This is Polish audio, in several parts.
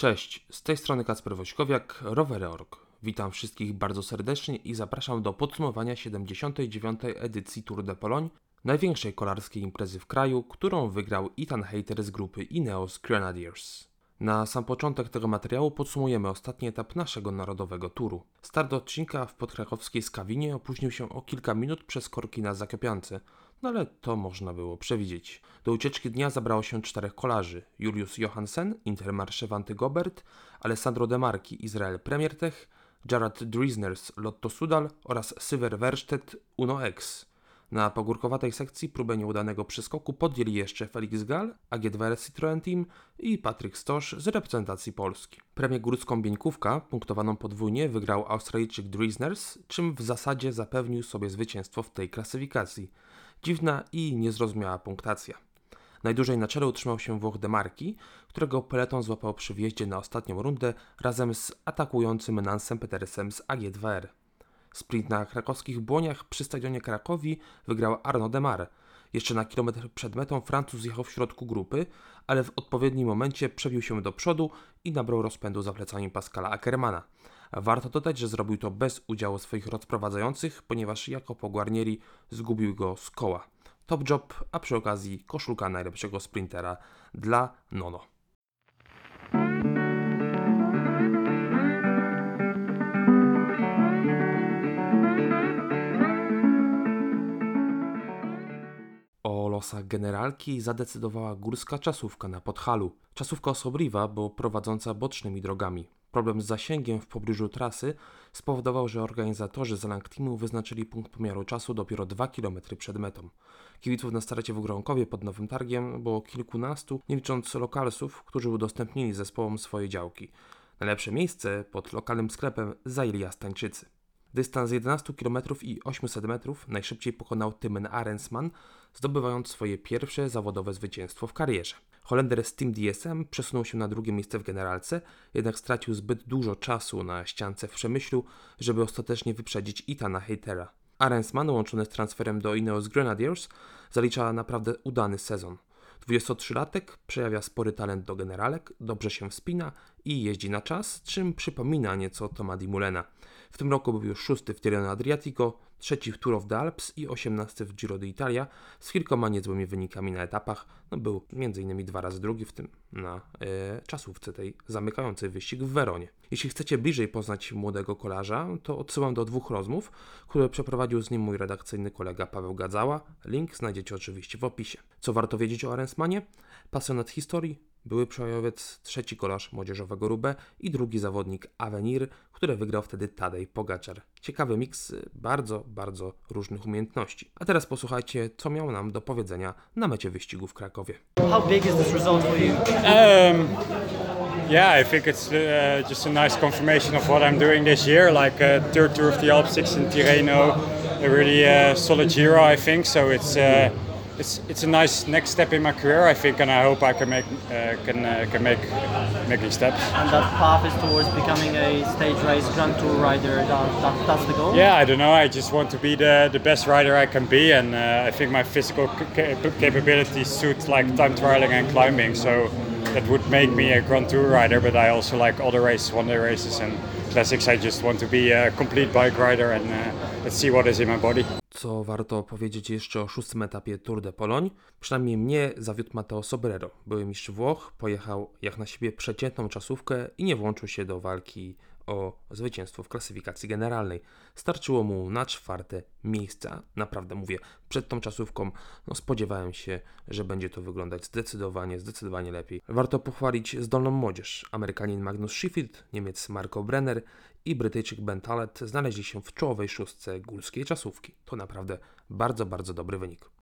Cześć, z tej strony Kacper Wośkowiak, Rowery.org. Witam wszystkich bardzo serdecznie i zapraszam do podsumowania 79. edycji Tour de Pologne, największej kolarskiej imprezy w kraju, którą wygrał Ethan Hayter z grupy Ineos Grenadiers. Na sam początek tego materiału podsumujemy ostatni etap naszego narodowego turu. Start odcinka w podkrakowskiej Skawinie opóźnił się o kilka minut przez korki na Zakiopiance, no ale to można było przewidzieć. Do ucieczki dnia zabrało się czterech kolarzy: Julius Johansen, Intermarché Vanty Gobert, Alessandro De Marchi, Izrael Premier Tech, Gerard Driesners, Lotto Sudal oraz Syver Werstedt Uno X. Na pogórkowatej sekcji próbę nieudanego przeskoku podjęli jeszcze Felix Gall, AG2 Citroën Team i Patryk Stosz z reprezentacji Polski. Premię górską bieńkówka, punktowaną podwójnie, wygrał Australijczyk Driesners, czym w zasadzie zapewnił sobie zwycięstwo w tej klasyfikacji. Dziwna i niezrozumiała punktacja. Najdłużej na czele utrzymał się Włoch Demarki, którego peleton złapał przy wjeździe na ostatnią rundę razem z atakującym Nansem Petersem z AG2R. Sprint na krakowskich błoniach przy stadionie Krakowi wygrał Arno Demar. Jeszcze na kilometr przed metą Francuz jechał w środku grupy, ale w odpowiednim momencie przebił się do przodu i nabrał rozpędu za plecami Pascala Ackermana. Warto dodać, że zrobił to bez udziału swoich rozprowadzających, ponieważ jako Guarnieri zgubił go z koła. Top job, a przy okazji koszulka najlepszego sprintera dla Nono. O losach generalki zadecydowała górska czasówka na Podhalu. Czasówka osobliwa, bo prowadząca bocznymi drogami. Problem z zasięgiem w pobliżu trasy spowodował, że organizatorzy z Teamu wyznaczyli punkt pomiaru czasu dopiero 2 km przed metą. Kibiców na starcie w Ogronkowie pod Nowym Targiem było kilkunastu, nie licząc lokalsów, którzy udostępnili zespołom swoje działki. Najlepsze miejsce pod lokalnym sklepem zajęli Jastańczycy. Dystans 11 km i 800 metrów najszybciej pokonał Tymen Arensman, zdobywając swoje pierwsze zawodowe zwycięstwo w karierze. Holender z Team DSM przesunął się na drugie miejsce w generalce, jednak stracił zbyt dużo czasu na ściance w Przemyślu, żeby ostatecznie wyprzedzić Itana Heitera. Arensman, łączony z transferem do Ineos Grenadiers, zalicza naprawdę udany sezon. 23-latek przejawia spory talent do generalek, dobrze się wspina i jeździ na czas, czym przypomina nieco Toma Di Mulena. W tym roku był już szósty w Tirreno Adriatico, trzeci w Tour of the Alps i osiemnasty w Giro d'Italia z kilkoma niezłymi wynikami na etapach. No, był m.in. dwa razy drugi, w tym na e, czasówce tej zamykającej wyścig w Weronie. Jeśli chcecie bliżej poznać młodego kolarza, to odsyłam do dwóch rozmów, które przeprowadził z nim mój redakcyjny kolega Paweł Gadzała. Link znajdziecie oczywiście w opisie. Co warto wiedzieć o Arensmanie? Pasjonat historii, były przełajowiec, trzeci kolarz młodzieżowego Rubę i drugi zawodnik Avenir, który wygrał wtedy Tadej Pogaczar. Ciekawy miks bardzo, bardzo różnych umiejętności. A teraz posłuchajcie, co miał nam do powiedzenia na mecie wyścigu w Krakowie. How big is this result for you? Um, yeah, I think it's uh, just a nice confirmation of what I'm doing this year. Like uh, third tour of the Alps, sixth in Tirreno, a really uh, solid Giro, I think. So it's uh, it's it's a nice next step in my career, I think, and I hope I can make uh, can uh, can make making steps. And that path is towards becoming a stage race Grand Tour rider. That, that, that's the goal. Yeah, I don't know. I just want to be the, the best rider I can be, and uh, I think my physical ca- capabilities suit like time trialing and climbing. So that would make me a Grand Tour rider. But I also like other races, one day races and classics. I just want to be a complete bike rider, and uh, let's see what is in my body. Co warto powiedzieć jeszcze o szóstym etapie Tour de Pologne? Przynajmniej mnie zawiódł Matteo Sobrero. Były mistrz Włoch, pojechał jak na siebie przeciętną czasówkę i nie włączył się do walki o zwycięstwo w klasyfikacji generalnej. Starczyło mu na czwarte miejsca. Naprawdę mówię, przed tą czasówką no, spodziewałem się, że będzie to wyglądać zdecydowanie, zdecydowanie lepiej. Warto pochwalić zdolną młodzież. Amerykanin Magnus Sheffield, Niemiec Marco Brenner i Brytyjczyk Ben Tallet znaleźli się w czołowej szóstce górskiej czasówki. To naprawdę bardzo, bardzo dobry wynik.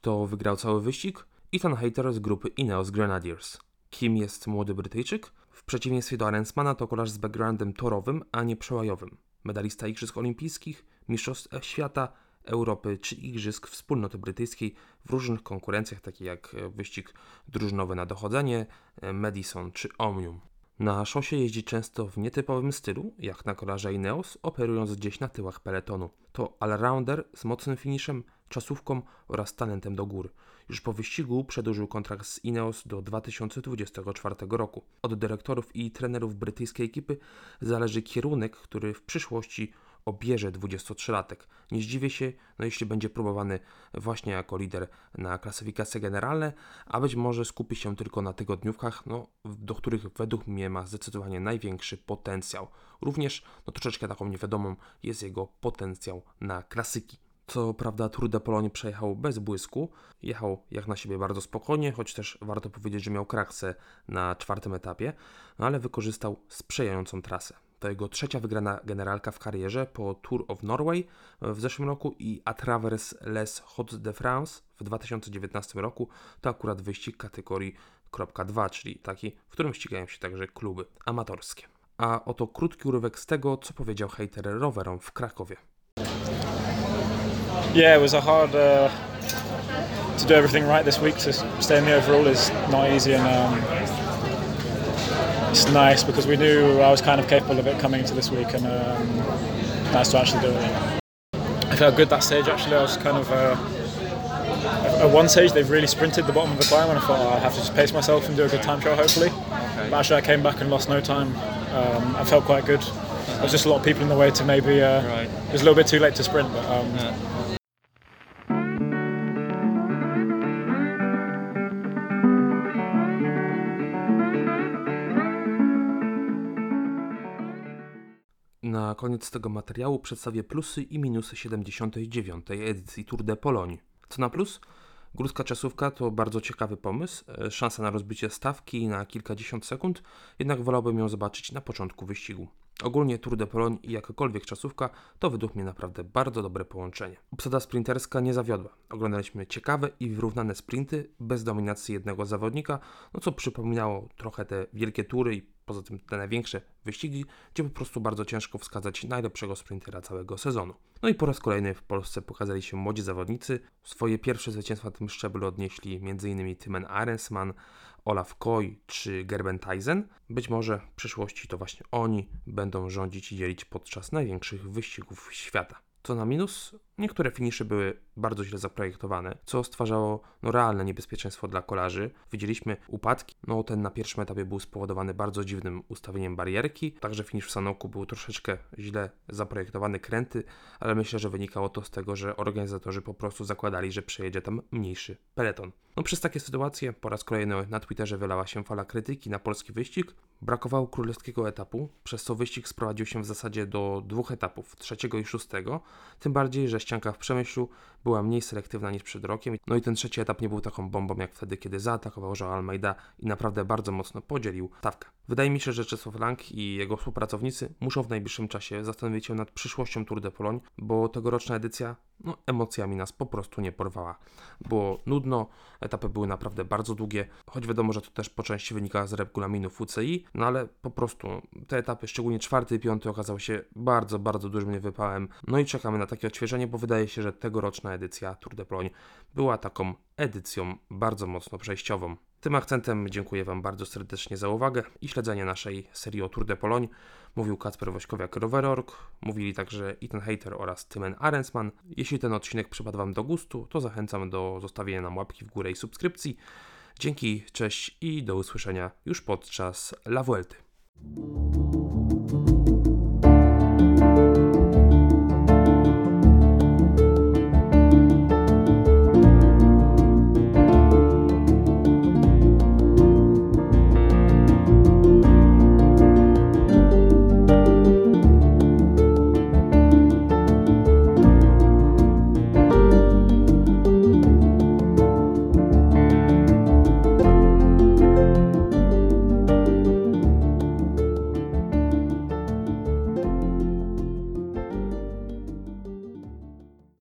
Kto wygrał cały wyścig? Ethan Hayter z grupy Ineos Grenadiers. Kim jest młody Brytyjczyk? W przeciwieństwie do Arensmana to kolarz z backgroundem torowym, a nie przełajowym. Medalista Igrzysk Olimpijskich, Mistrzostw Świata, Europy czy Igrzysk Wspólnoty Brytyjskiej w różnych konkurencjach, takich jak wyścig drużynowy na dochodzenie, Madison czy Omnium. Na szosie jeździ często w nietypowym stylu, jak na kolarze Ineos, operując gdzieś na tyłach peletonu. To allrounder z mocnym finiszem, czasówką oraz talentem do gór. Już po wyścigu przedłużył kontrakt z Ineos do 2024 roku. Od dyrektorów i trenerów brytyjskiej ekipy zależy kierunek, który w przyszłości obierze 23-latek. Nie zdziwię się, no jeśli będzie próbowany właśnie jako lider na klasyfikacje generalne, a być może skupi się tylko na tygodniówkach, no, do których według mnie ma zdecydowanie największy potencjał. Również, no troszeczkę taką niewiadomą jest jego potencjał na klasyki. Co prawda Tour de Pologne przejechał bez błysku, jechał jak na siebie bardzo spokojnie, choć też warto powiedzieć, że miał kraksę na czwartym etapie, no ale wykorzystał sprzyjającą trasę. To jego trzecia wygrana generalka w karierze po Tour of Norway w zeszłym roku i A les Hauts de France w 2019 roku. To akurat wyścig kategorii .2, czyli taki, w którym ścigają się także kluby amatorskie. A oto krótki urywek z tego, co powiedział hater rowerom w Krakowie. Yeah, it was a hard uh, to do everything right this week. To stay in the overall is not easy, and um, it's nice because we knew I was kind of capable of it coming into this week, and um, nice to actually do it. I felt good that stage. Actually, I was kind of. Uh, at one stage, they've really sprinted the bottom of the climb, and I thought oh, I have to just pace myself and do a good time trial, hopefully. But actually, I came back and lost no time. Um, I felt quite good. There was just a lot of people in the way to maybe. Uh, Right. It was a little bit too late to sprint, but um, Na koniec tego materiału przedstawię plusy i minusy 79. edycji Tour de Pologne. Co na plus? Górska czasówka to bardzo ciekawy pomysł, e, szansa na rozbicie stawki na kilkadziesiąt sekund, jednak wolałbym ją zobaczyć na początku wyścigu. Ogólnie Tour de Pologne i jakakolwiek czasówka to według mnie naprawdę bardzo dobre połączenie. Obsada sprinterska nie zawiodła. Oglądaliśmy ciekawe i wyrównane sprinty bez dominacji jednego zawodnika, no co przypominało trochę te wielkie tury i poza tym te największe wyścigi, gdzie po prostu bardzo ciężko wskazać najlepszego sprintera całego sezonu. No i po raz kolejny w Polsce pokazali się młodzi zawodnicy. Swoje pierwsze zwycięstwa na tym szczeblu odnieśli m.in. Tymen Arensman, Olaf Koy czy Gerben Tyson. Być może w przyszłości to właśnie oni będą rządzić i dzielić podczas największych wyścigów świata. Co na minus, niektóre finisze były bardzo źle zaprojektowane, co stwarzało no, realne niebezpieczeństwo dla kolarzy. Widzieliśmy upadki, no ten na pierwszym etapie był spowodowany bardzo dziwnym ustawieniem barierki, także finisz w Sanoku był troszeczkę źle zaprojektowany, kręty, ale myślę, że wynikało to z tego, że organizatorzy po prostu zakładali, że przejedzie tam mniejszy peleton. No przez takie sytuacje po raz kolejny na Twitterze wylała się fala krytyki na polski wyścig. Brakowało królewskiego etapu, przez co wyścig sprowadził się w zasadzie do dwóch etapów, trzeciego i szóstego. Tym bardziej, że ścianka w Przemyślu była mniej selektywna niż przed rokiem. No i ten trzeci etap nie był taką bombą jak wtedy, kiedy zaatakował Joao Almeida i naprawdę bardzo mocno podzielił stawkę. Wydaje mi się, że Czesław Lang i jego współpracownicy muszą w najbliższym czasie zastanowić się nad przyszłością Tour de Pologne, bo tegoroczna edycja no, emocjami nas po prostu nie porwała. Było nudno, etapy były naprawdę bardzo długie, choć wiadomo, że to też po części wynika z regulaminów UCI, no ale po prostu te etapy, szczególnie czwarty i piąty, okazały się bardzo, bardzo dużym wypałem. No i czekamy na takie odświeżenie, bo wydaje się, że tegoroczna edycja Tour de Pologne była taką edycją bardzo mocno przejściową. Tym akcentem dziękuję Wam bardzo serdecznie za uwagę i śledzenie naszej serii o Tour de Pologne. Mówił Kacper Wośkowiak Rowerorg, mówili także Ethan Hater oraz Tymen Arensman. Jeśli ten odcinek przypadł Wam do gustu, to zachęcam do zostawienia nam łapki w górę i subskrypcji. Dzięki, cześć i do usłyszenia już podczas La Vuelty.